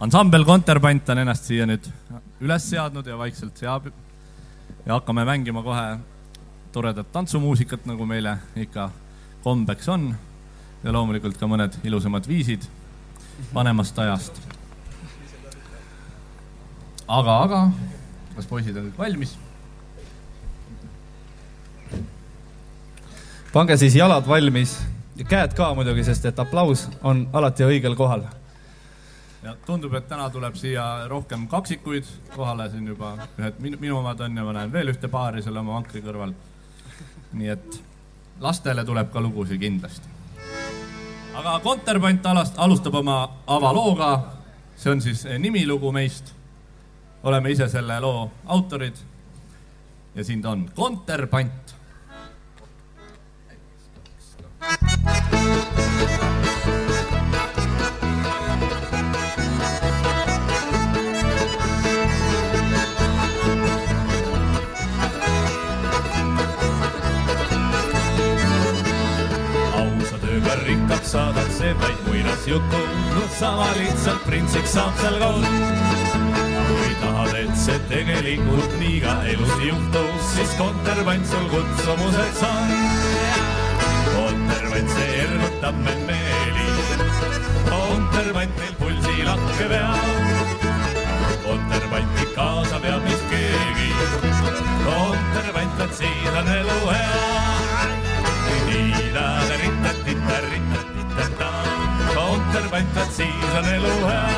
ansambel Konterpant on ennast siia nüüd üles seadnud ja vaikselt seab ja hakkame mängima kohe toredat tantsumuusikat, nagu meile ikka kombeks on ja loomulikult ka mõned ilusamad viisid vanemast ajast. aga, aga kas poisid on kõik valmis? pange siis jalad valmis ja käed ka muidugi, sest et aplaus on alati õigel kohal ja tundub, et täna tuleb siia rohkem kaksikuid kohale, siin juba ühed minu, minu omad on ja ma näen veel ühte paari seal oma vankri kõrval. nii et lastele tuleb ka lugusid kindlasti. aga Konterpant alast, alustab oma avalooga. see on siis nimilugu meist. oleme ise selle loo autorid. ja siin ta on, Konterpant. rikkaks saadakse vaid muinasjutu, no sama lihtsalt printsiks saab seal ka kui tahad, et see tegelikult nii ka elus juhtus, siis kontervant sul kutsumuseks on. kontervant, see ergutab meil meeli, kontervant meil pulsi lakke veab. kontervanti kaasa veab vist keegi, kontervant, vot siis on elu hea kontervantad, siis on elu hea.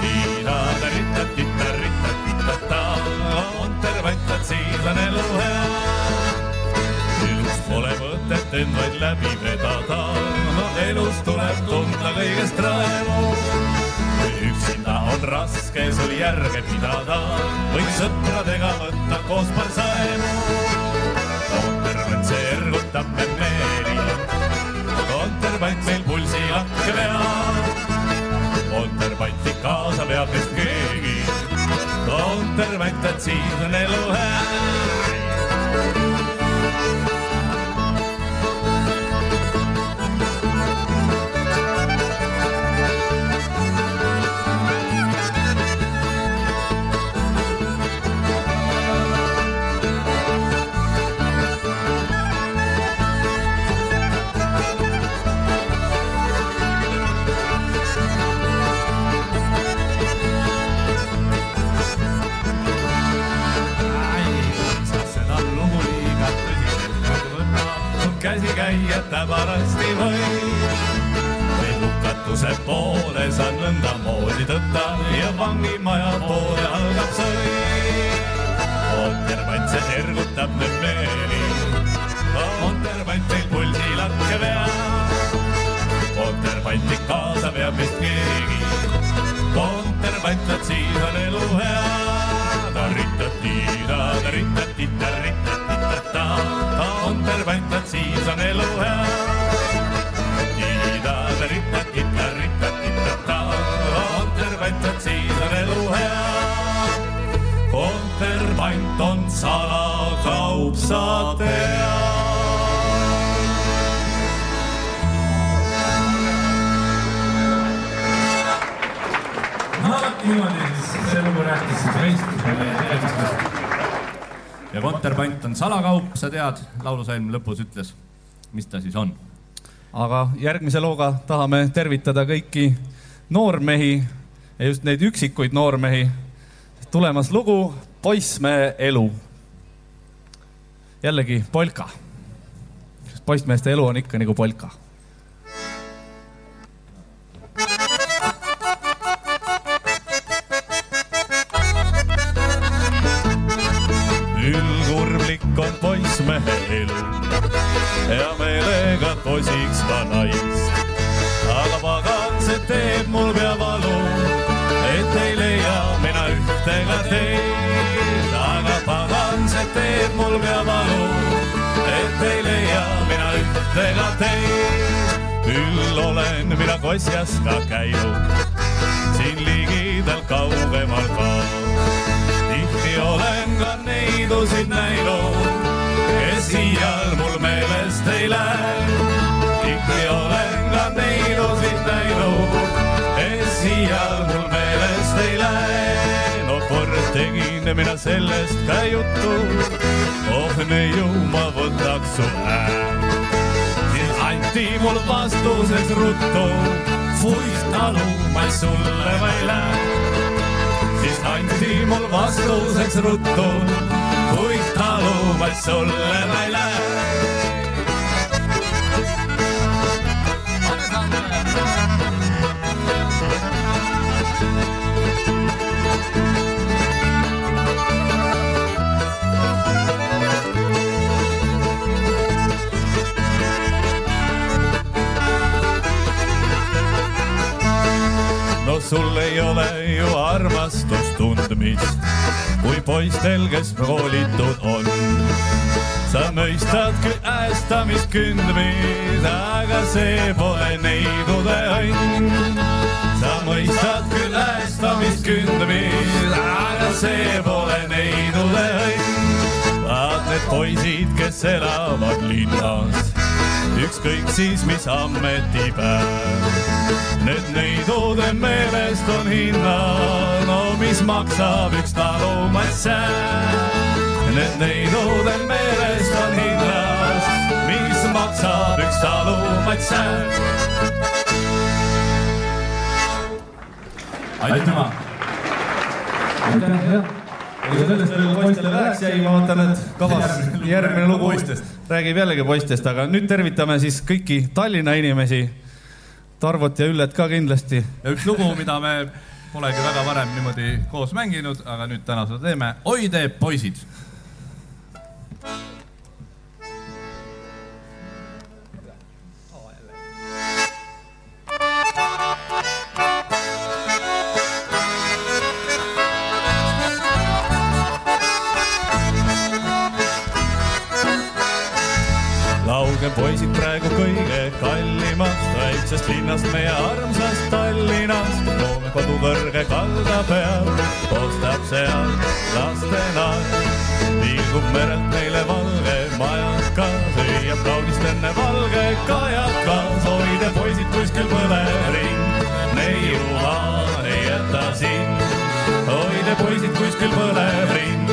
tiida-ritta-titta-ritta-titta-ta. kontervantad, siis on elu hea. elus pole mõtet end vaid läbi vedada, elus tuleb tunda kõigest rõõmu üksinda on raske sul järge pidada, võid sõpradega võtta koos parsaemu see ergutab me meeli. konterpant meil pulsi lakke veab. konterpanti kaasa veab vist keegi. konterpant, et siis on elu hea käia täbarasti võib. veel hukatuse poole sa nõndamoodi tõtta ja vangimaja poole algab sõit. Kontervant, see ergutab nüüd meeli. Kontervant meil pulsi lakke veab. Kontervanti kaasa veab vist keegi. Kontervant, vot siis on elu hea. Tarita-tiida, tarita-tita, rita-tita-ta. Kontervant, vot siis on elu hea. Tiida, tarita-tita, rita-tita-ta. Kontervant, vot siis on elu hea. Kontervant on salakaup, sa tead. niimoodi siis see lugu rääkis siis meist ja meie tegemistest. Ja konterpant on salakaup, sa tead, laulusalm lõpus ütles, mis ta siis on. aga järgmise looga tahame tervitada kõiki noormehi ja just neid üksikuid noormehi. tulemas lugu Poissmehe elu. jällegi polka. poissmeeste elu on ikka nagu polka elu. hea meelega kosiks ma naist. aga pagan, see teeb mul pea valu, et ei leia mina ühte ega teist. aga pagan, see teeb mul pea valu, et ei leia mina ühte ega teist. küll olen mina Kosjas ka käinud, siin ligidal kaugemal ka tihti olen ka neidusid näinud, kes iial mul meelest ei lähe. ikka olen ka neid osid näinud, kes iial mul meelest ei lähe. no kord tegin mina sellest ka juttu, oh neiu ma võtaks su häält. siis anti mul vastuseks ruttu, fuist talu ma sulle ma ei lähe. siis anti mul vastuseks ruttu fuis talu, ma sulle ma ei lähe. no sul ei ole ju armastustundmist, kui poistel, kes koolitud on. sa mõistad küll äestamist kündmist, aga see pole neidude õnn. sa mõistad küll äestamist kündmist, aga see pole neidude õnn. vaat need poisid, kes elavad linnas ükskõik siis mis ametipäev. Need neidude meelest on hinnad, no mis maksab üks talumass sääl. Need neidude meelest on hinnad, mis maksab üks talumass sääl. aitüma. aitäh, jah. Ega sellest veel poistele väheks jäi, ma vaatan, et kavas järgmine lugu poistest. räägib jällegi poistest, aga nüüd tervitame siis kõiki Tallinna inimesi. Tarvot ja Üllet ka kindlasti. ja üks lugu, mida me polegi väga varem niimoodi koos mänginud, aga nüüd täna seda teeme. oi te poisid. linnast, meie armsast Tallinnast. loome kodu kõrge kalda peal, ostab seal lastenaer. liigub merelt meile valge majakas, hüüab kaunist enne valge kajakas. hoide poisid kuskil põlev ring, neiumaa ei jäta sind. hoide poisid kuskil põlev ring,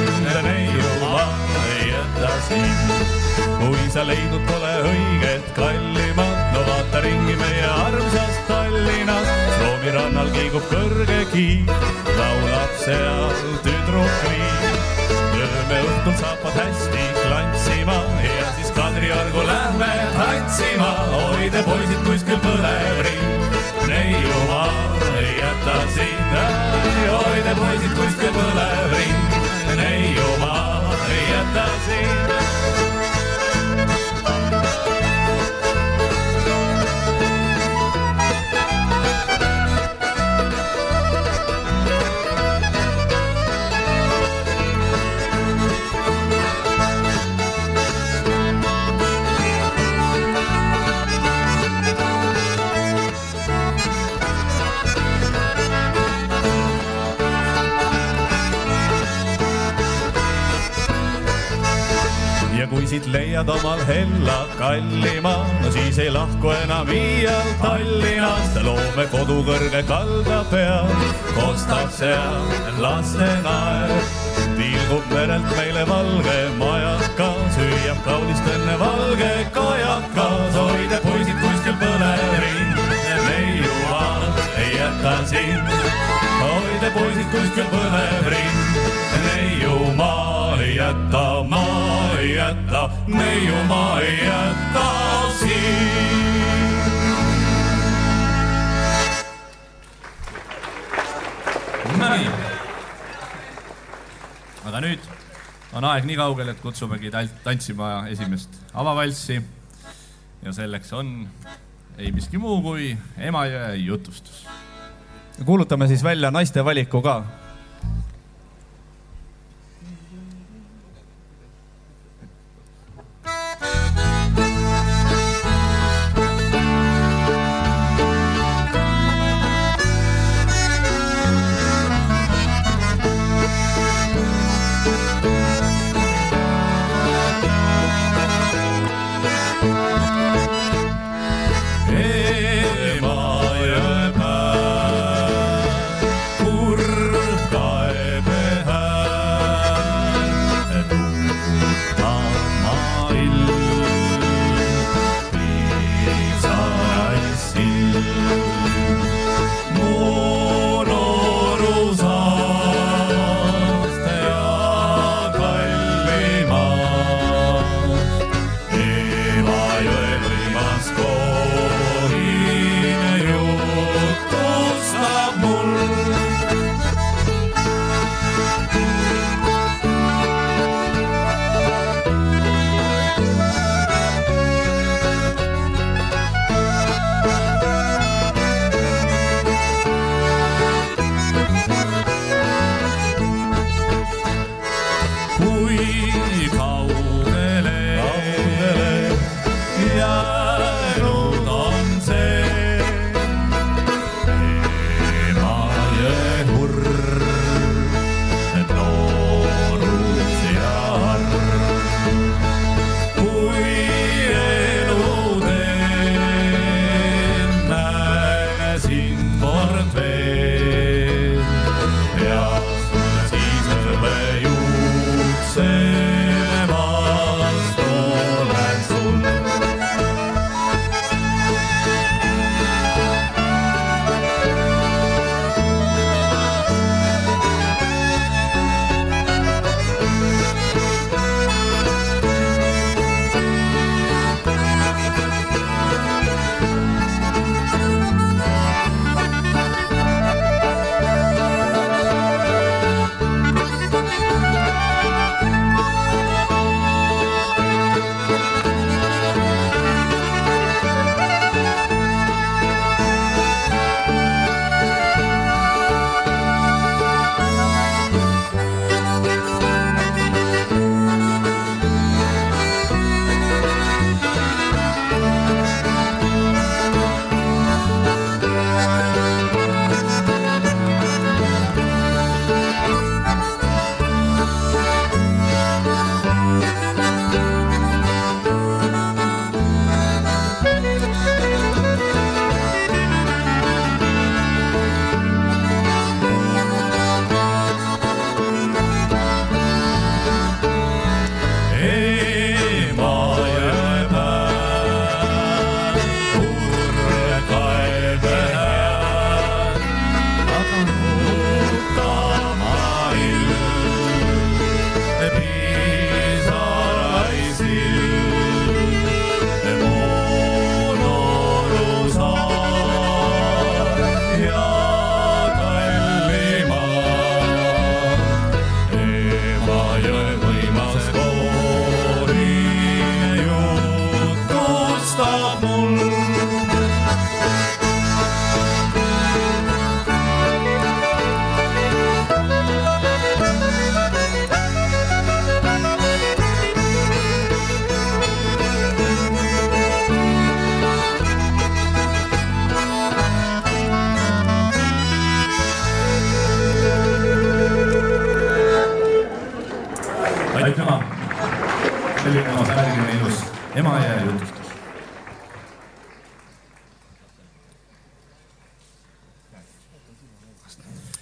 neiumaa ei jäta sind kui sa leidnud pole õiget kallimat, no vaata ringi meie armsast Tallinnast. Roomi rannal kiigub kõrge kiik, laulab seal tüdruk viik. lööme õhtul saapad hästi klantsima ja siis Kadriorgu lähme tantsima. oi te poisid kuskil põlev ring, neiumaa ei jäta sind. oi te poisid kuskil põlev ring, neiumaa ei jäta sind. Siit leiad omal hella kallima, no siis ei lahku enam iial Tallinnast. loome kodu kõrge kalda peal, kostab seal lastenaer. tilgub merelt meile valge majakas, hüüab kaunist enne valge kajakas. hoide poisid kuskil põlev ring, neiumaal ei jäta sind. hoide poisid kuskil põlev ring, neiumaa ei jäta, maa ei jäta, neiumaa ei jäta sind. Nonii. aga nüüd on aeg nii kaugel, et kutsumegi tant- tantsima esimest avavalssi. ja selleks on ei miski muu kui Emajõe jutustus. kuulutame siis välja naiste valiku ka.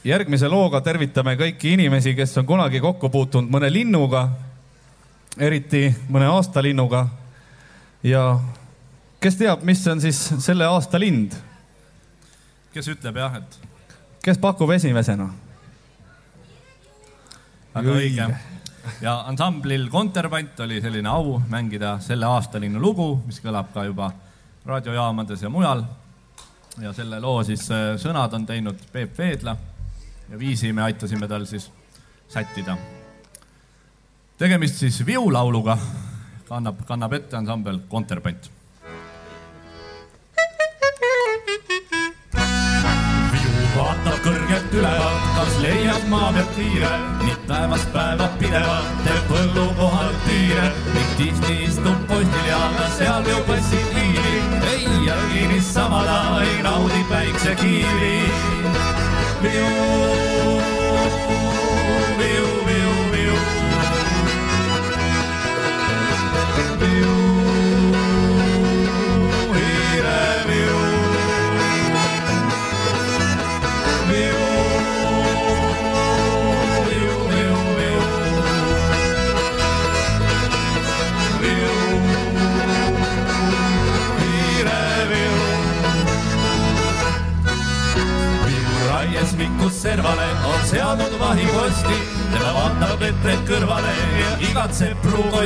Järgmise looga tervitame kõiki inimesi, kes on kunagi kokku puutunud mõne linnuga, eriti mõne aastalinnuga. ja kes teab, mis on siis selle aasta lind, kes ütleb jah, et kes pakub esimesena? väga õige. ja ansamblil Konterpant oli selline au mängida selle aastalinnu lugu, mis kõlab ka juba raadiojaamades ja mujal. ja selle loo siis äh, sõnad on teinud Peep Veedla ja viisi me aitasime tal siis sättida. tegemist siis viulauluga, kannab, kannab ette ansambel Konterpant. vaatab kõrgelt ülevalt, kas leiab maa pealt tiire, ning päevast päeva pidevalt teeb põllu kohal tiire ning tihti istub postil ja ka seal ju passid hiili. ei jälgi niisama ta ei naudi päiksekiiri. viu, viu,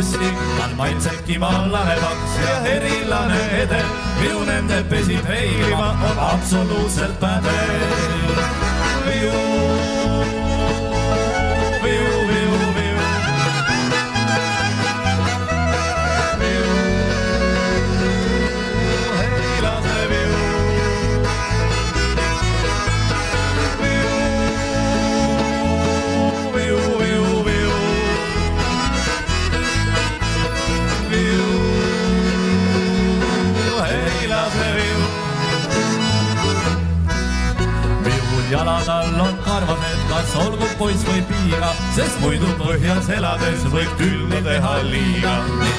tal maitseb kimal lahedaks ja erilane edel, viu nende pesib heilima, on absoluutselt pädev. Poiss või piiga, sest muidu põhjas elades võib külma teha liiga.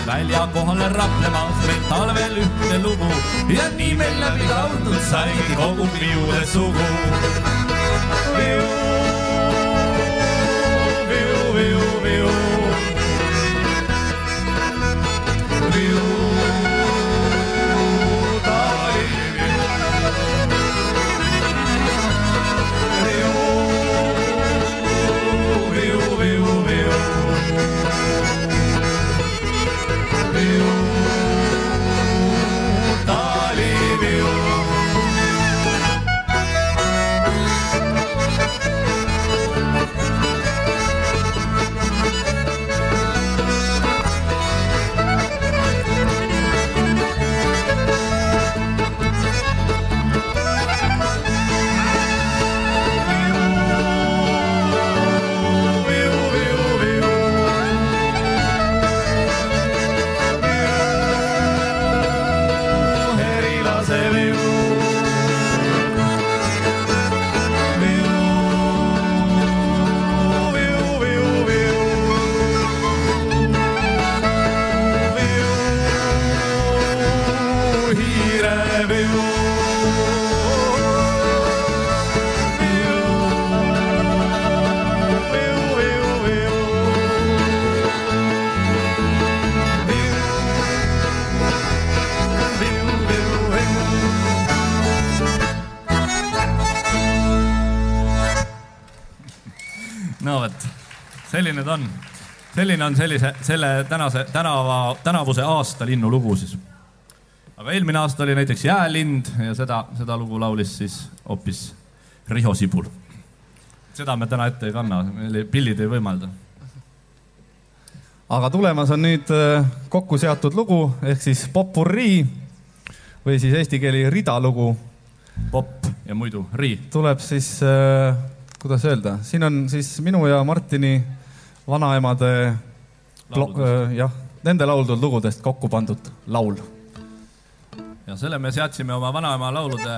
välja kohale raplemas meil talvel ühte lugu ja nii meil läbi lauldud saigi kogu viude sugu. viu, viu, viu, viu. viu, selline on sellise, selle tänase, tänava, tänavuse aasta linnu lugu siis. aga eelmine aasta oli näiteks Jäälind ja seda, seda lugu laulis siis hoopis Riho Sibul. seda me täna ette ei kanna, meil pillid ei võimalda. aga tulemas on nüüd äh, kokku seatud lugu ehk siis popurrii või siis eesti keeli ridalugu popp ja muidu rii. tuleb siis, kuidas öelda, siin on siis minu ja Martini vanaemade äh, jah, nende lauldud lugudest kokku pandud laul. ja selle me seadsime oma vanaema laulude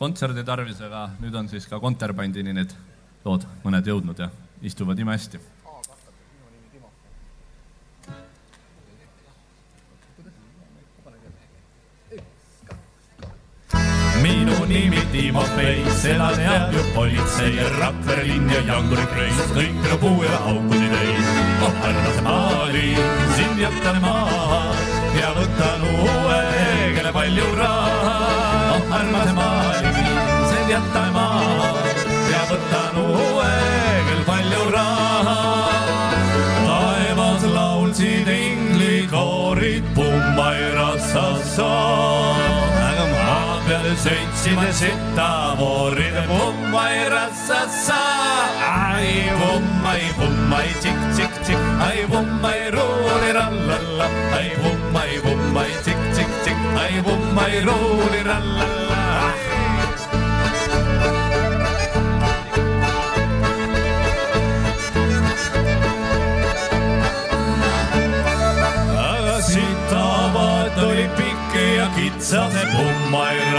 kontserdi tarvisega, nüüd on siis ka kontrabandini need lood mõned jõudnud ja istuvad imehästi. Nimi Timofei, seda teab ju politsei, Rakvere linn ja Janguri kreis, kõik minu puu ja aukuni täis. oh armas maali, sind jätan maha ja võtan uue, kelle palju raha. oh armas maali, sind jätan maha ja võtan uue, kel palju raha. taevas laulsid inglikoorid Pumbairassa aga maa peal sõitsime sitavooride Pumbairassassa. ai pummai, pummai, tsikk, tsikk, tsikk, ai pummai, ruulirallalla, ai pummai, pummai, tsikk, tsikk, tsikk, ai pummai, ruulirallalla. aga sitavad oli pikk ja kitsas Pummairassassa.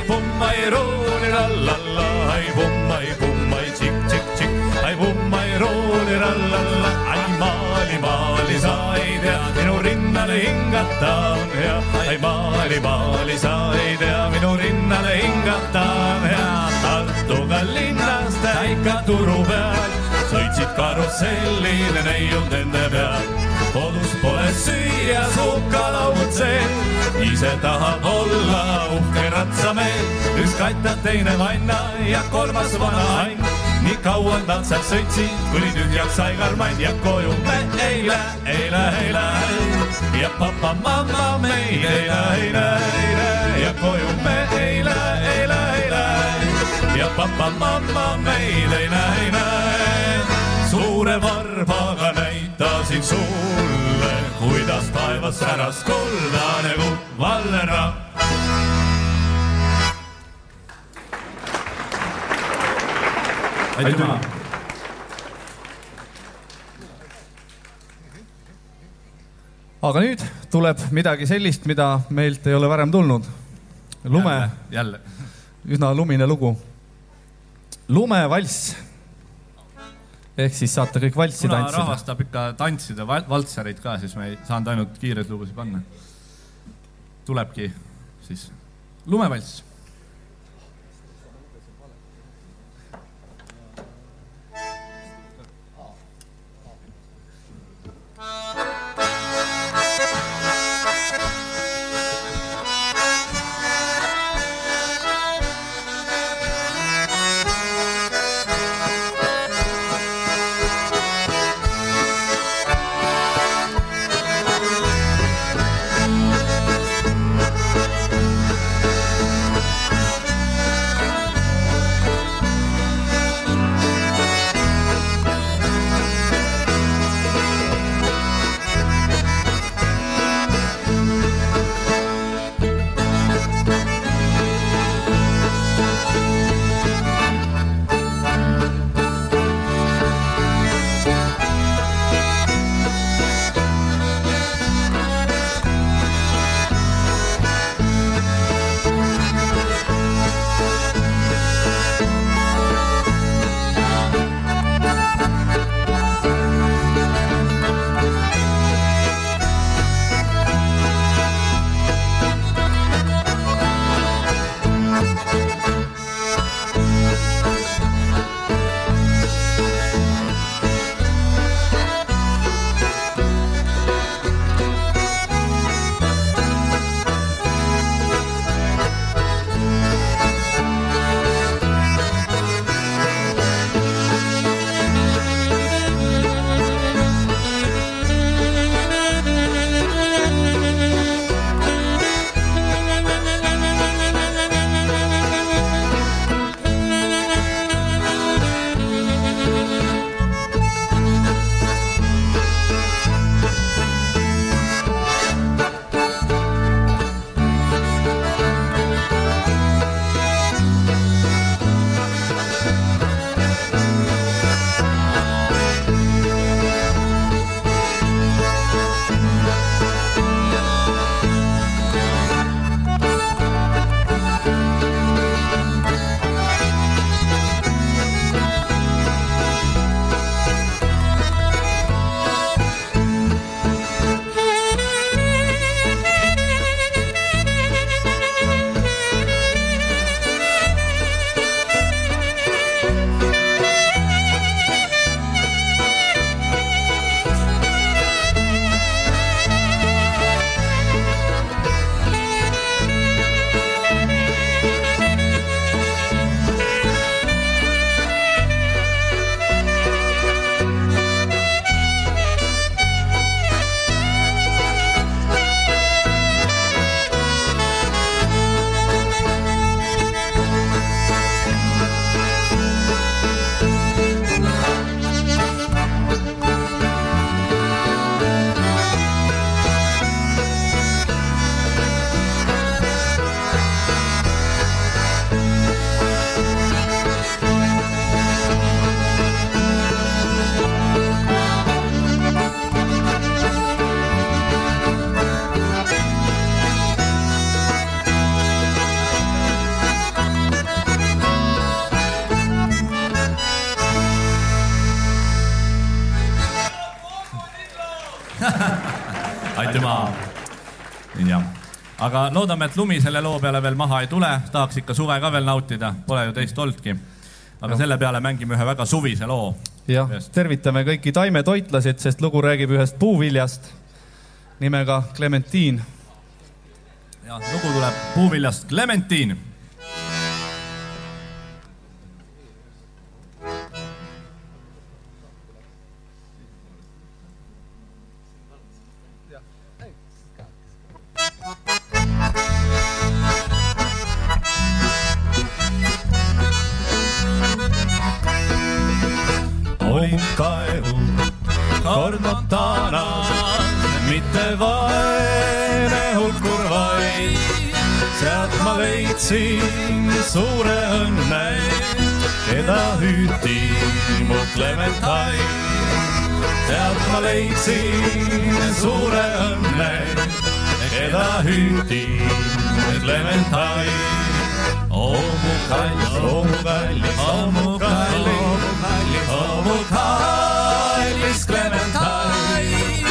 Ai pummai, ruulirallalla, ai pummai, pummai, tsikk, tsikk, tsikk, ai pummai, ruulirallalla, ai maali, maali sa ei tea, minu rinnale hingata on hea, ai maali, maali sa ei tea, minu rinnale hingata on hea. Tartuga linnast äika turu peal, sõitsid karussellile neiud nende peal. Kodus pole süüa, suhka lautsed, ise tahab olla uhke ratsameel, üks katta, teine vanna ja kolmas vana Ain. nii kaua nad seal sõitsid, kuni tühjaks sai karmain ja koju me ei lähe, ei lähe, ei lähe ja papa-mamma meid ei lähe, ei lähe, ei lähe ja koju me ei lähe, ei lähe, ei lähe ja papa-mamma meid ei näe, ei näe. suure varbaga säras kuldane kupp Valera. aitüma. aga nüüd tuleb midagi sellist, mida meilt ei ole varem tulnud. lume, jälle, üsna lumine lugu. lumevalss. Ehk siis saate kõik valssi kuna tantsida. rahvas tahab ikka tantsida val- valtsereid ka, siis me ei saanud ainult kiireid lugusid panna. tulebki siis lumevalss aga loodame, et lumi selle loo peale veel maha ei tule, tahaks ikka suve ka veel nautida, pole ju teist olnudki. aga selle peale mängime ühe väga suvise loo. jah, tervitame kõiki taimetoitlasid, sest lugu räägib ühest puuviljast nimega Clementiin. ja lugu tuleb puuviljast Clementiin oo mu kallis Clementine.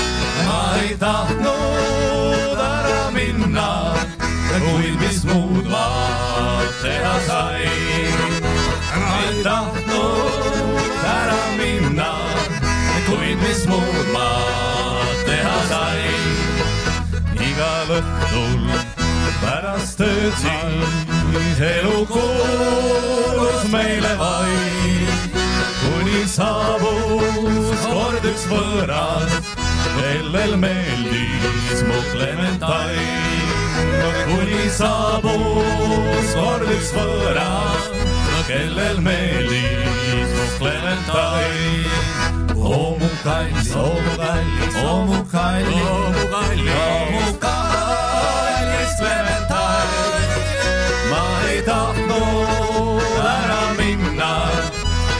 ma ei tahtnud ära minna, kuid mis muud ma teha sain. ma ei tahtnud ära minna, kuid mis muud ma teha sain. igal õhtul pärast tööd siis elu kuulus meile vaid, kuni saabus kord üks võõras, kellel meeldis mu Clementine. kuni saabus kord üks võõras, kellel meeldis mu Clementine. oo mu kallis, oo mu kallis, oo mu kallis, oo mu kallis, oo mu kallis Clementine. Ma ei tahtnud ära minna,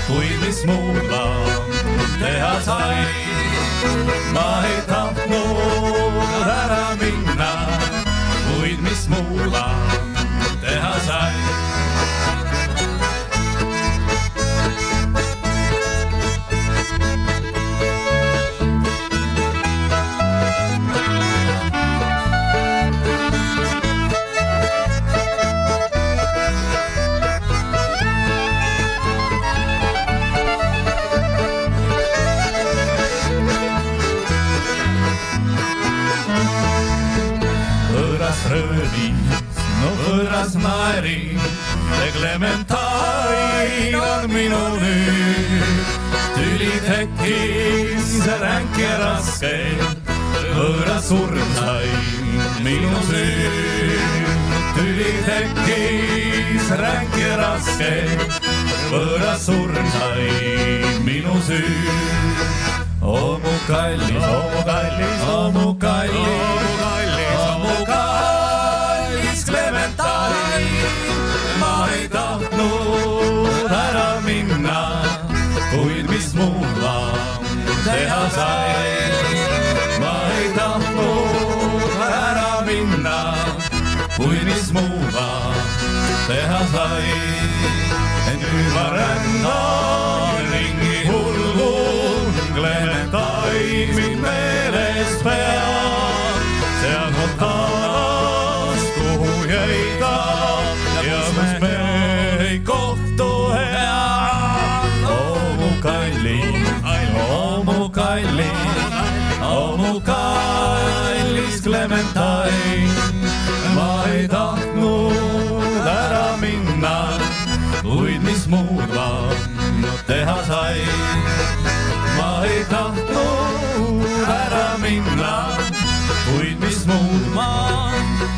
kuid mis muud ma teha sain. ma ei tahtnud no võõras naeris, see Clementine on minu nüüd. tüli tekkis ränk ja raske, võõras surm sai minu süü. tüli tekkis ränk ja raske, võõras surm sai minu süü. oo mu kallis, oo mu kallis, oo mu kallis, ma teha sain. ma ei tahtnud ära minna, kuid mis muud ma teha sain. nüüd ma rändan ringi hulgun, Clementine mind meeles peab. seal Montanas, kallis, oo mu kallis Clementine. ma ei tahtnud ära minna, kuid mis muud ma teha sain. ma ei tahtnud ära minna, kuid mis muud ma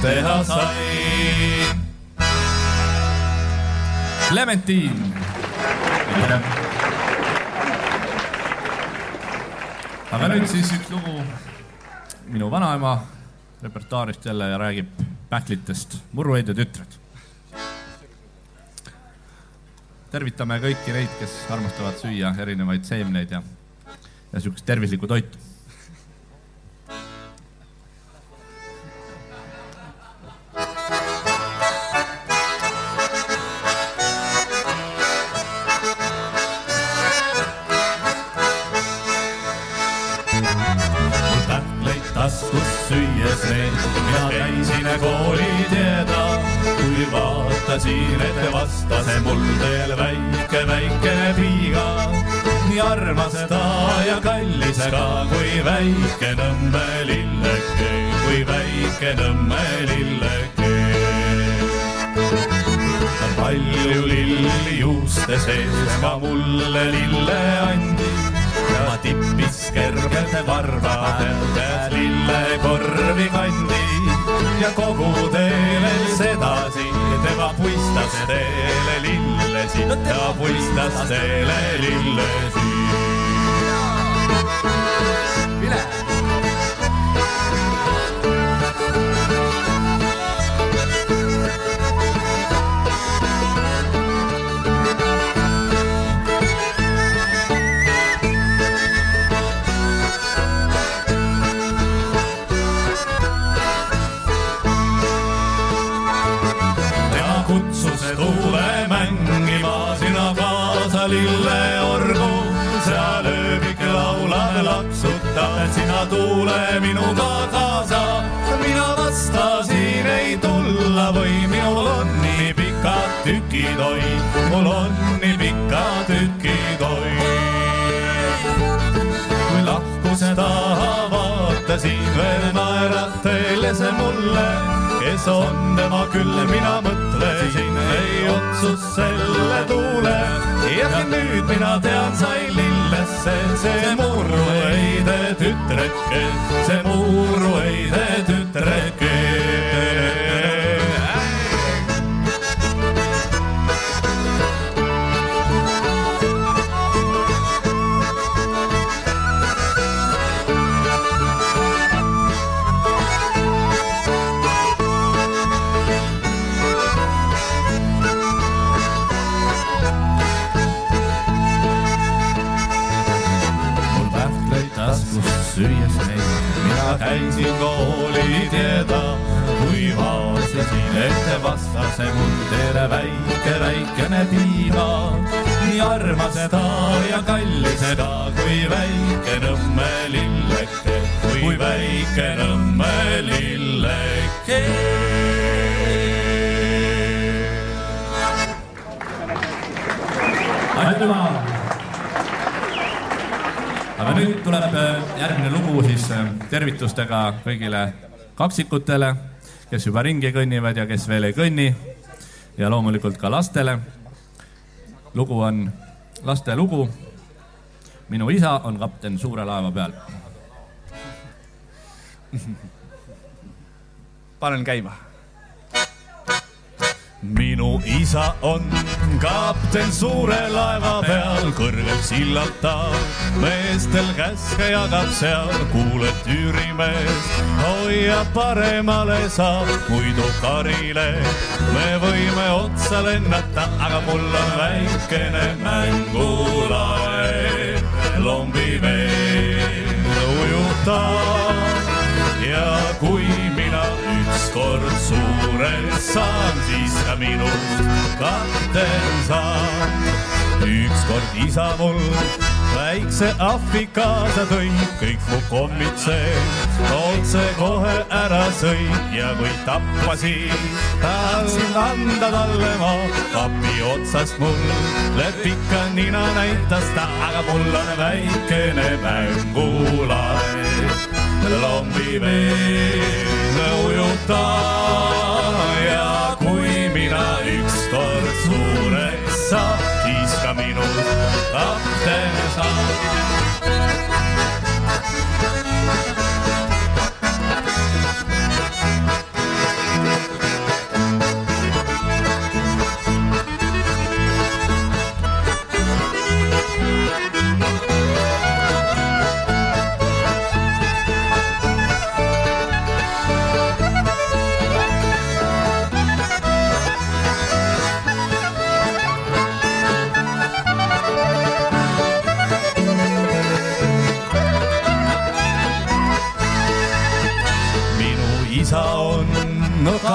teha sain. Clementiin. Aga nüüd siis üks lugu minu vanaema repertuaarist jälle ja räägib pähklitest Murruheide tütred. tervitame kõiki neid, kes armastavad süüa erinevaid seemneid ja, ja siukest tervislikku toitu. vaatasin, et vastas mul veel väike, väikene piiga. nii armas ta ja kallis ka, kui väike Nõmme lilleke, kui väike Nõmme lilleke palju lilli juuste sees ka mulle lille andis ja tippis kergelt varba pealt käes lillekorvi kandis ja kogu tee veel sedasi tema puistas teele lillesid, ta puistas teele lillesid. lilleorgu, sina tule minuga kaasa. mina vastasin ei tulla või minul on nii pikad tükid, oi, mul on nii pikad tükid, oi. kui lahkuse taha vaatasin veel naerateles mulle, kes on tema küll, mina mõtlesin, ei otsus selle tuule. ja nüüd mina tean, sai lillesse see murruheide tütreke, tervitustega kõigile kaksikutele, kes juba ringi kõnnivad ja kes veel ei kõnni. ja loomulikult ka lastele. lugu on laste lugu. minu isa on kapten suure laeva peal. panen käima minu isa on kapten suure laeva peal, kõrgelt sillalt ta meestel käske jagab seal, kuuled tüürimees, hoia paremale sa, muidu karile. Me võime otsa lennata, aga mul on väikene mängulaev, lombi veel ujutab ja kui ükskord suureks saan, siis ka minust kapten saan. ükskord isa mul väikse ahvi kaasa tõi, kõik mu kommitsed otsekohe ära sõi ja kui tappasin, tahtsin anda talle ma kapi otsast mul lepika nina näitas ta, aga mul on väikene mängulaev lombi veel ujuta ja kui mina ükskord suureks saan, siis ka minust kapten saab.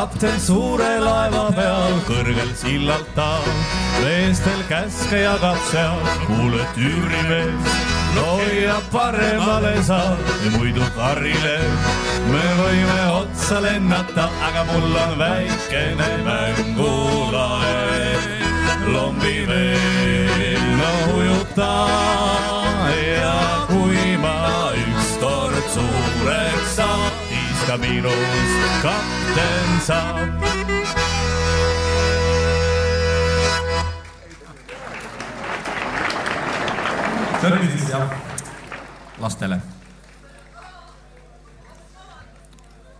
Kapten suure laeva peal, kõrgel sillalt ta meestel käske jagab seal, kuuled tüürimees, hoia paremale sa muidu karile me võime otsa lennata, aga mul on väikene mängulaev, lombi veel no ujuta ja kui ma ükskord suureks saan, saab. see oli siis jah lastele.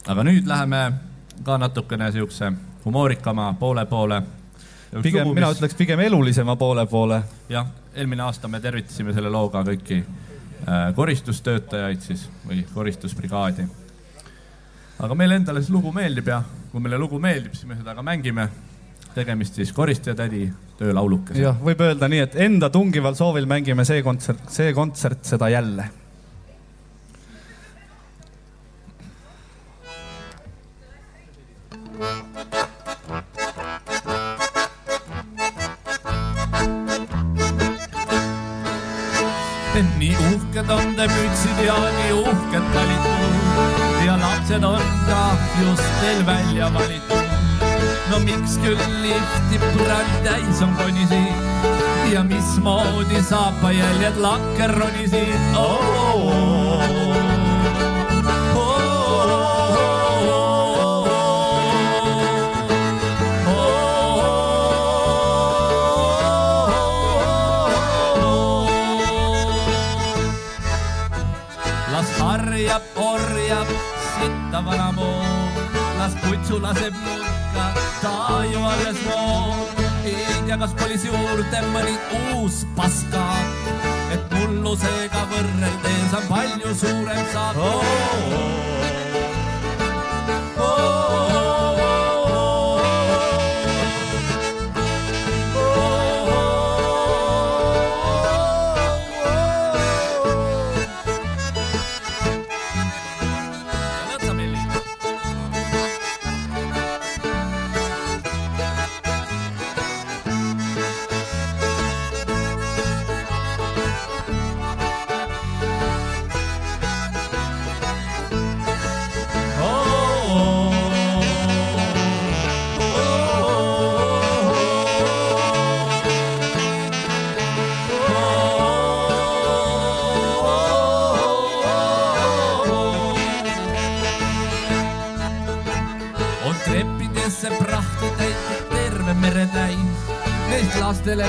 aga nüüd läheme ka natukene siukse humoorikama poole poole. pigem, mina ütleks pigem elulisema poole poole. jah, eelmine aasta me tervitasime selle looga kõiki äh, koristustöötajaid siis või koristusbrigaadi. Aga meile endale see lugu meeldib ja kui meile lugu meeldib, siis me seda ka mängime. tegemist siis koristajatädi töölaulukesega. jah, võib öelda nii, et enda tungival soovil mängime see kontsert, see kontsert seda jälle. uhked on te mütsid ja nii uhked valitud lapsed on ka just teil välja valitud. no miks küll lifti praegu täis on konisid ja mismoodi saapajäljed lakke ronisid oh,? Las putsu laseb nurka, ta ju alles noor. ei tea, kas kolis juurde mõni uus paska, et mullusega võrreldes on palju suurem saak oh,. Oh,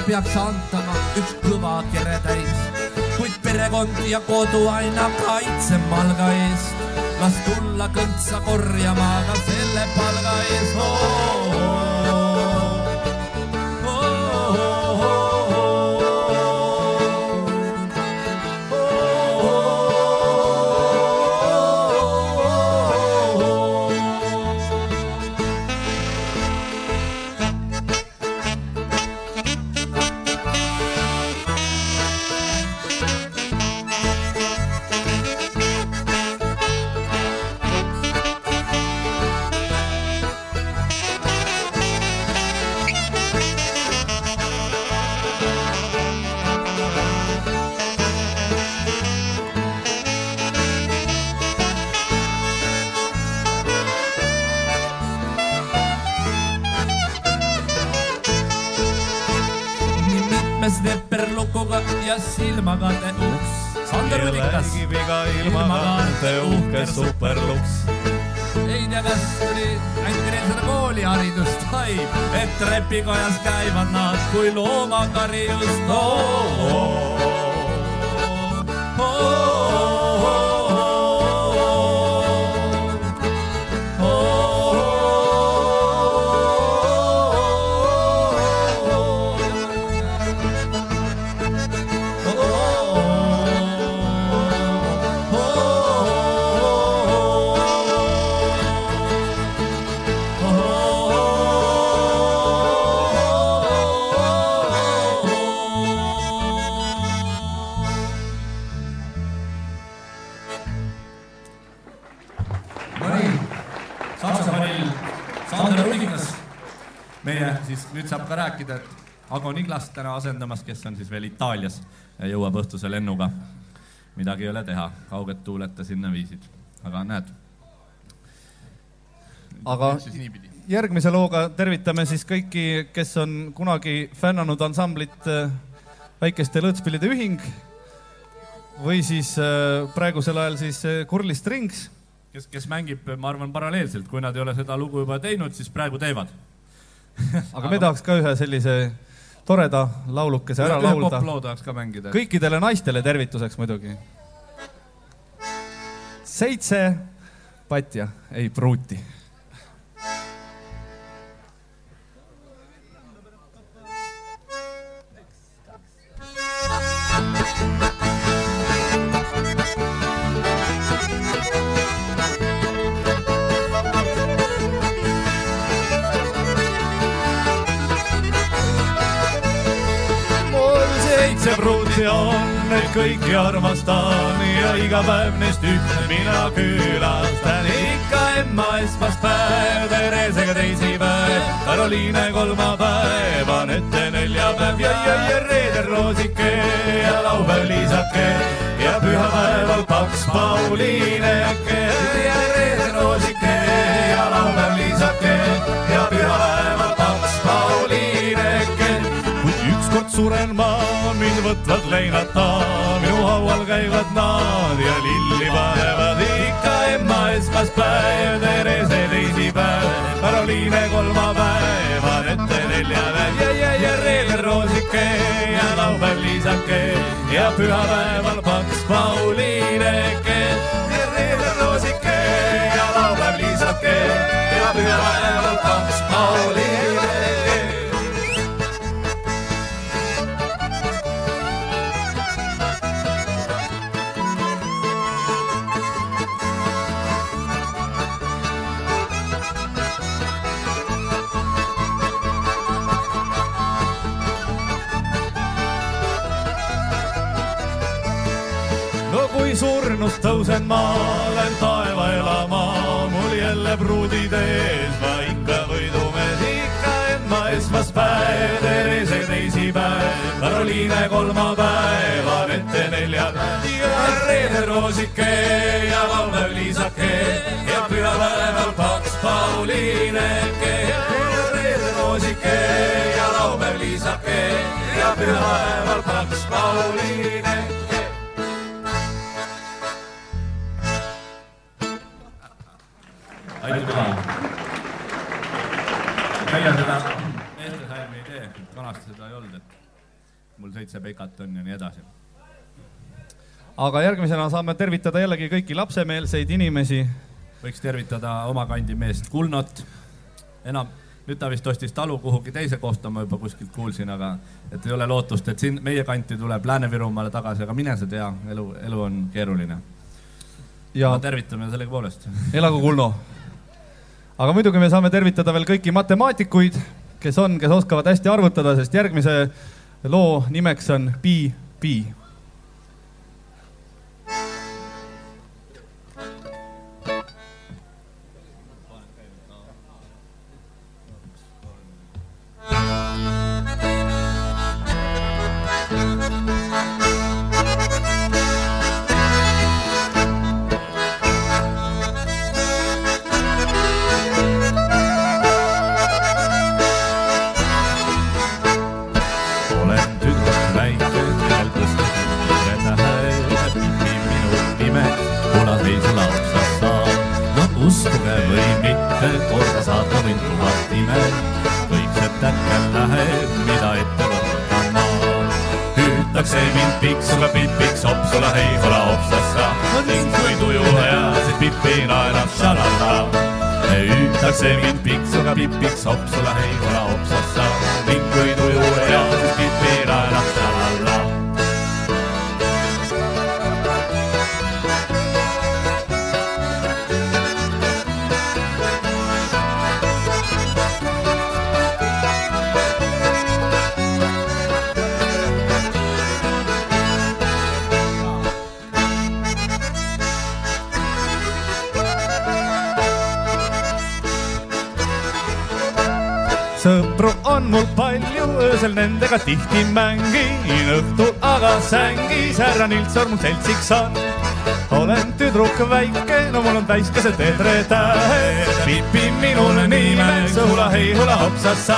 peaks antama üks kõva kere täis, kuid perekond ja kodu aina kaitseb malga eest. las tulla kõntsa korjama ka selle palga eest oh,. Trepikojas käivad nad kui loomakari just oh,. Oh, Niglast täna asendamas, kes on siis veel Itaalias ja jõuab õhtuse lennuga. midagi ei ole teha, kauged tuuled ta sinna viisid, aga näed. Aga- järgmise looga tervitame siis kõiki, kes on kunagi fännanud ansamblit äh, Väikeste Lõõtspillide Ühing või siis äh, praegusel ajal siis äh, Kurli Strings. kes, kes mängib, ma arvan, paralleelselt, kui nad ei ole seda lugu juba teinud, siis praegu teevad. aga me tahaks ka ühe sellise toreda laulukese ära ühe laulda. poploo tahaks ka mängida. kõikidele naistele tervituseks muidugi. seitse patja, ei pruuti pruuti on, neid kõiki armastan ja iga päev neist ühte mina külastan. ikka ema esmaspäev, Theresega teisipäev, Karoliine kolmapäev, on ette neil neljapäev ja, ja, ja reedel roosike ja laupäev liisake ja pühapäeval paks Pauliineke ja reedel roosike ja laupäev liisake ja pühapäeval paks Pauliineke. kuid ükskord suren ma, mind võtvad leinata, minu haual käivad nad ja lilli panevad ikka emma esmaspäev, Therese teisipäev, Karoliine kolmapäev, Anette neljapäev ja, ja, ja reedel roosike ja laupäev liisake ja pühapäeval paks Pauliineke. ja reedel roosike ja laupäev liisake ja pühapäeval paks Pauliineke. Surnust tõusen ma, lähen taeva elama, mul jälle pruudid ees, ma ikka võidumees, ikka emma esmaspäev, Therese teisipäev, Karoliine kolmapäev, Anette neljapäev ja reede roosike ja laupäev liisake ja pühapäeval paks Pauliineke ja reede roosike ja laupäev liisake ja pühapäeval paks Pauliineke. Aitüma. meie seda meestesalmi ei tee, vanasti seda ei olnud, et mul seitse pekat on ja nii edasi. aga järgmisena saame tervitada jällegi kõiki lapsemeelseid inimesi. võiks tervitada oma kandi meest Kulnot. enam, nüüd ta vist ostis talu kuhugi teise kohta, ma juba kuskilt kuulsin, aga et ei ole lootust, et siin meie kanti tuleb Lääne-Virumaale tagasi, aga mine sa tea, elu, elu on keeruline. ja tervitame sellegipoolest. elagu Kulno. Aga muidugi me saame tervitada veel kõiki matemaatikuid, kes on, kes oskavad hästi arvutada, sest järgmise loo nimeks on Pi, Pi sõpru on mul palju, öösel nendega tihti mängin, õhtul aga sängis härra Nilsson mul seltsiks on. olen tüdruk väike, no mul on täiskased edretähed, Pipi minul nimeks, hula hei, hula hopsassa.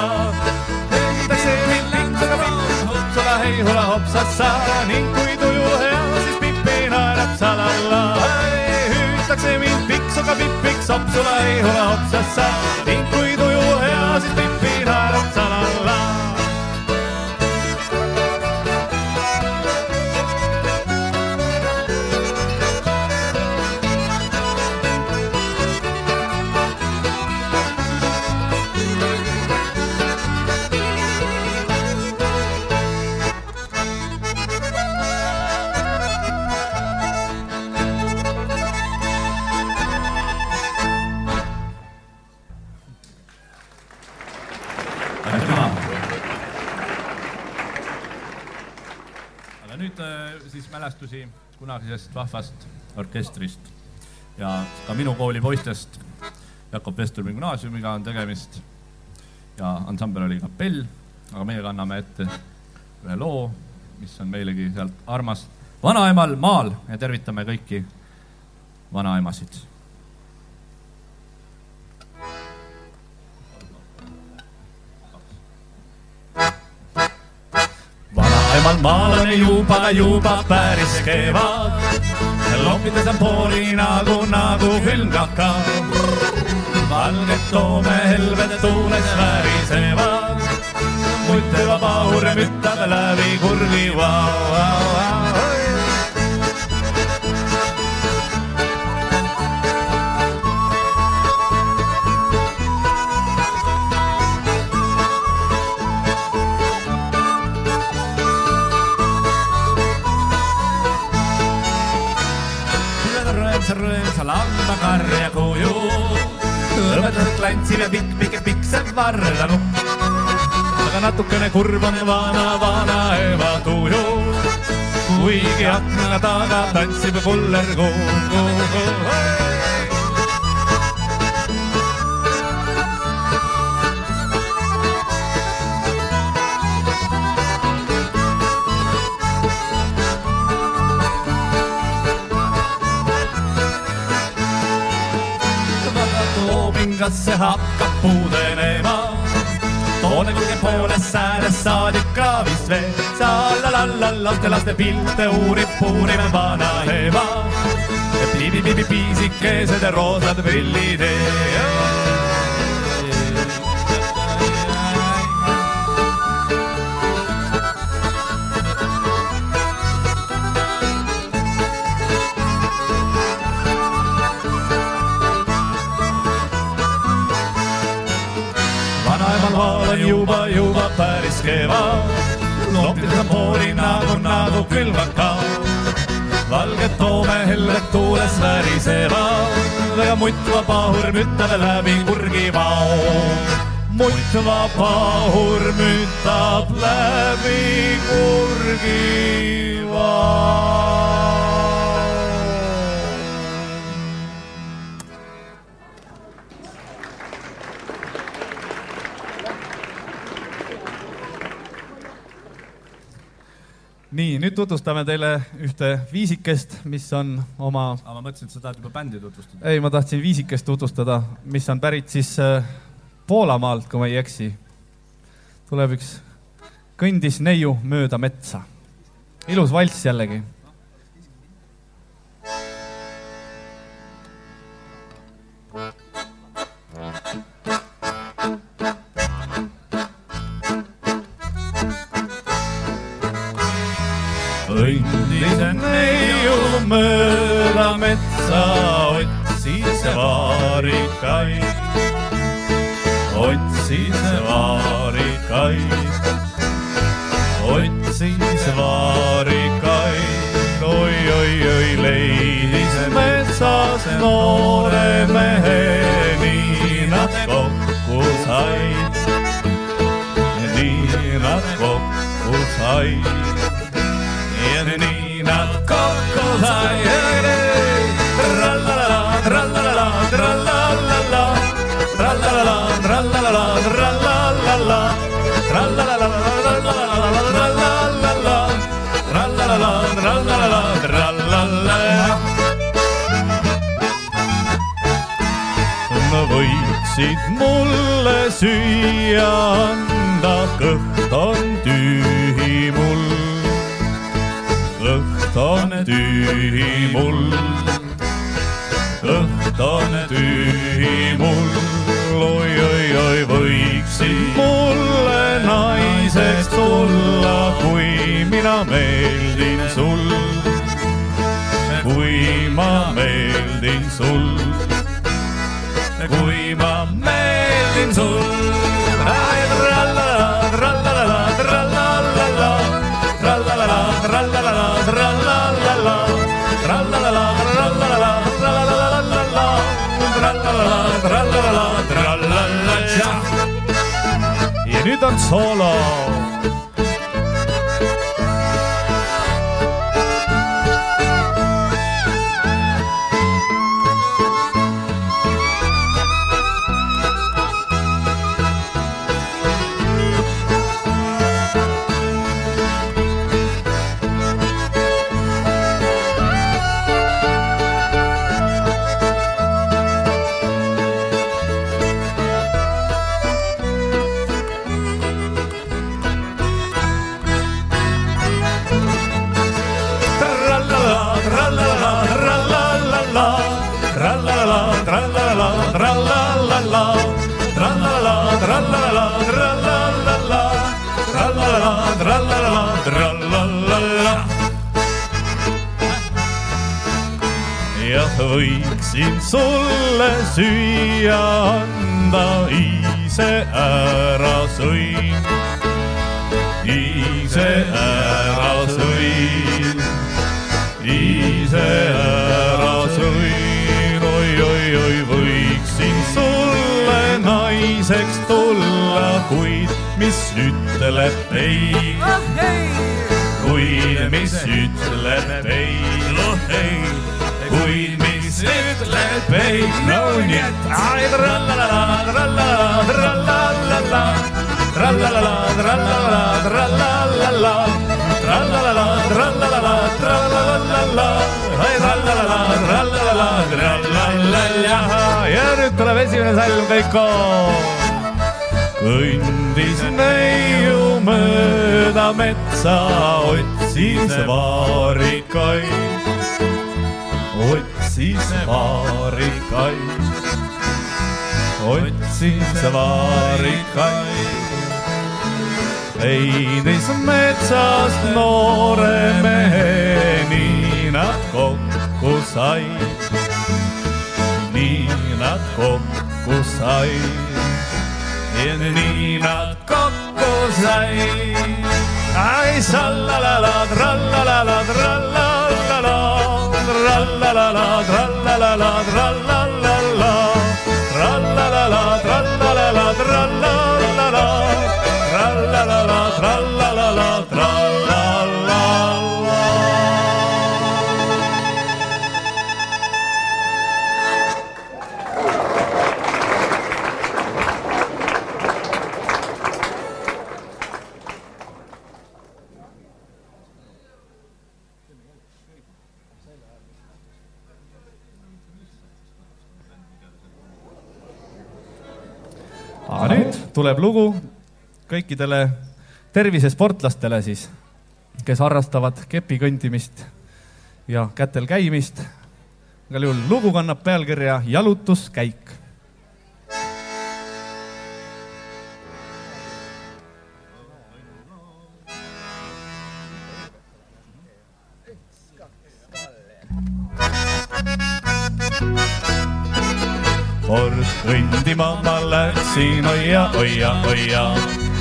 hüütakse mind pinksuga pips, hopsula hei, hula hopsassa ning kui tuju hea, siis Pipi naerab salalla. hüütakse mind piksuga pipiks, hopsula hei, hula hopsassa ning kui mälestusi kunagisest vahvast orkestrist. Ja ka minu kooli poistest. Jakob Vesturmi gümnaasiumiga on tegemist. Ja ansambel oli kapell aga meie kanname ette ühe loo, mis on meilegi sealt armas vanaemal maal. Ja tervitame kõiki vanaemasid Maailman maalani juupa juupa päris kevät. Loppitessa porina kun naaku nagu hylkakkaa. Valget toome helvet tuules värisevat. Muitteva pahure myttävä lävi kurvivaa. Pikk see vardanupp. aga natukene kurb on vana, vana ema tuju. kuigi akna taga tantsib kullerkuu. loobingas see hakkab puudenema. Sa-la-la-la laste, laste pilte uurib, uurib vana ema. piibi-piibi piisikesed ja roosad prillid. vanaemal maal on juba, juba päris kevad tambuurin nagu, nagu külvakaal. valged toomehelled tuules värisevad, aga mutva pahur mütab läbi kurgivao. mutva pahur mütab läbi kurgivao. Nii, nüüd tutvustame teile ühte viisikest, mis on oma, aga ma mõtlesin, et sa tahad juba bändi tutvustada. ei, ma tahtsin viisikest tutvustada, mis on pärit siis äh, Poolamaalt, kui ma ei eksi. tuleb üks, kõndis neiu mööda metsa. ilus valss jällegi. olla, kui mina meeldin sul. kui ma meeldin sul. kui ma meeldin sul. ja nüüd on soolo trallala, trallala. jah, võiksin sulle süüa anda, ise ära sõin, ise ära sõin, ise ära sõin, oi-oi-oi, võiksin sulle naiseks tulla, kuid mis ütleb ei, kuid mis ütleb ei, oh ei kuid mis ütleb ei, no nii. Et ai trallala, trallala, trallala, trallala, trallala, trallala, trallala, trallala, trallala, ai trallala, trallala, trallala ja nüüd tuleb esimene salm kõik koos. Kõndis neiu mööda metsa, otsis vaarikaid. Otsis vaarikaid, otsis vaarikaid. leidis metsast noore mehe, nii nad kokku said, nii nad kokku said ja nii nad kokku said. ai sallalala, trallalala, trallalala trallalala, trallalala, trallalala, trallalala, trallalala, trallalala, trallalala, trallalala, trallala. Tuleb lugu kõikidele tervisesportlastele siis, kes harrastavad kepi kõndimist ja kätel käimist. igal juhul lugu kannab pealkirja Jalutuskäik kord kõndima ma läksin, oia, oia, oia.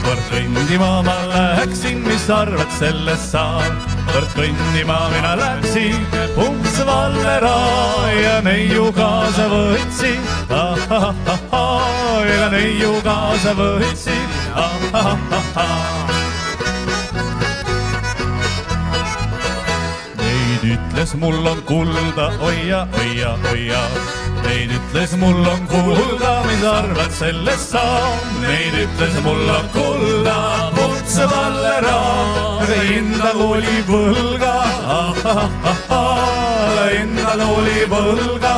kord kõndima ma läksin, mis arvad sellest saad? kord kõndima mina läksin, umps Vallera ja neiu kaasa võtsin. ja neiu kaasa võtsin. Neid ütles, mul on kulda, oia, oia, oia. Neid ütles, mul on kulda, mis arvad sellest sa? Neid ütles, mul on kulda, putse Vallera, endal oli võlga, endal oli võlga.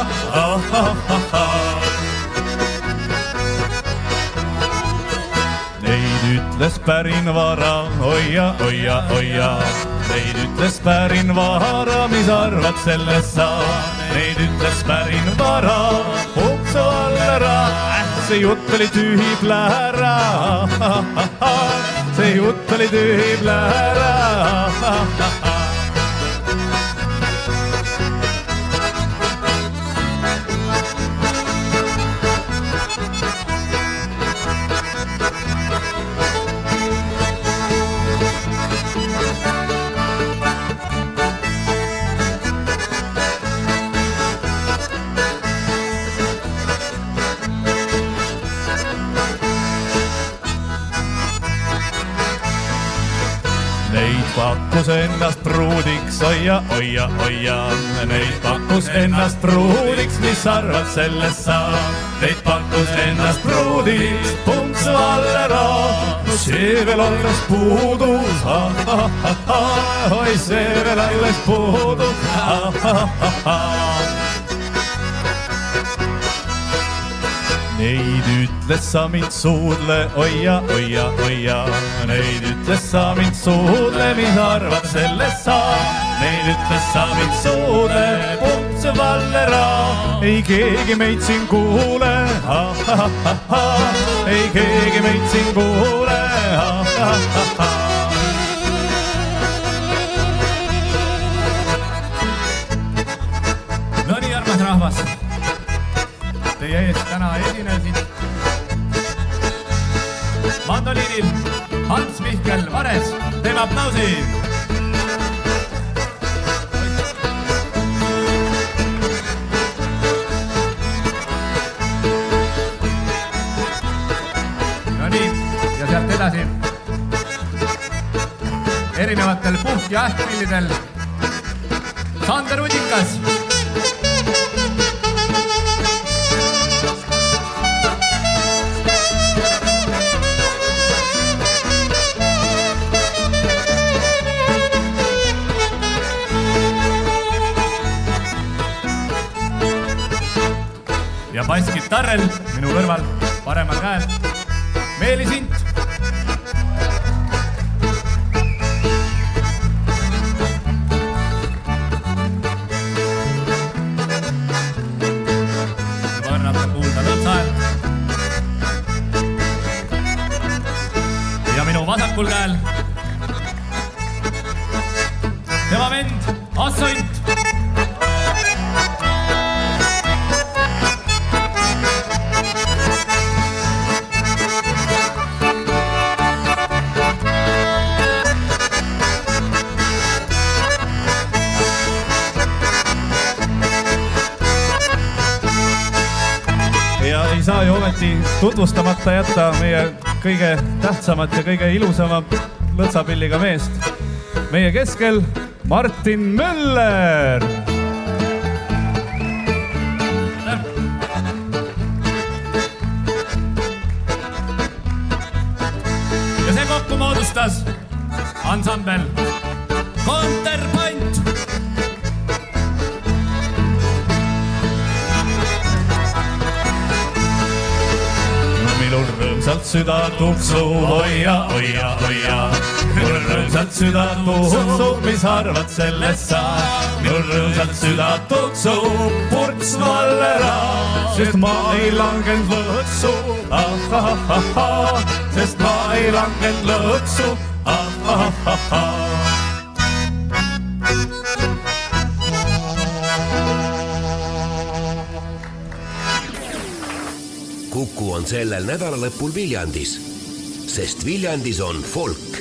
Neid ütles pärin vara, oia, oia, oia. Neid ütles pärin vara, mis arvad sellest sa? Reidyttäis varaa, hupsolleraa, se jutteli tyhjiblääraa. du jutteli tyhjiblääraa. Pakkus ennast pruudiks, oia, oia, oia. Neid pakkus ennast pruudiks, mis arvad sellest sa? Neid pakkus ennast pruudiks, pumps Vallera. see veel alles puudus, oi see veel alles puudus. Neid ütles sa mind suudle, oia, oia, oia. Neid ütles sa mind suudle, mis arvad sellest sa? Neid ütles sa mind suudle, pumps Vallera. ei keegi meid siin kuule, ei keegi meid siin kuule. Esinesid mandoliinil Hans Mihkel Vares, teeme aplausi. Nonii, ja sealt edasi. erinevatel puhk- ja ähkpillidel Sander Udikas basskitarrel minu kõrval, paremal käel, Meelis Int. on kuulda lõõtsa häält. ja minu vasakul käel tema vend Asso ometi tutvustamata jätta meie kõige tähtsamat ja kõige ilusamat lõtsapilliga meest. meie keskel Martin Möller. Süda tuksub, hoia, hoia, hoia. minul rõõmsalt süda tuksub, mis arvad sellest sa? minul rõõmsalt süda tuksub, purks Vallera, sest ma ei langenud lõksu, ahahahah, sest ma ei langenud lõksu, ahahahah. Kuku on sellel nädalalõpul Viljandis, sest Viljandis on folk.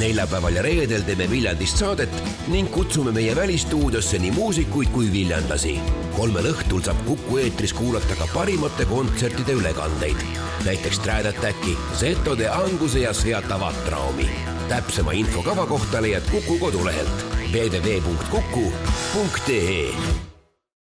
neljapäeval ja reedel teeme Viljandist saadet ning kutsume meie välistuudiosse nii muusikuid kui viljandlasi. kolmel õhtul saab Kuku eetris kuulata ka parimate kontsertide ülekandeid, näiteks Trad Attacki, Zeto de Anguse ja Seat Avatraumi. täpsema info kava kohta leiad Kuku kodulehelt www.kuku.ee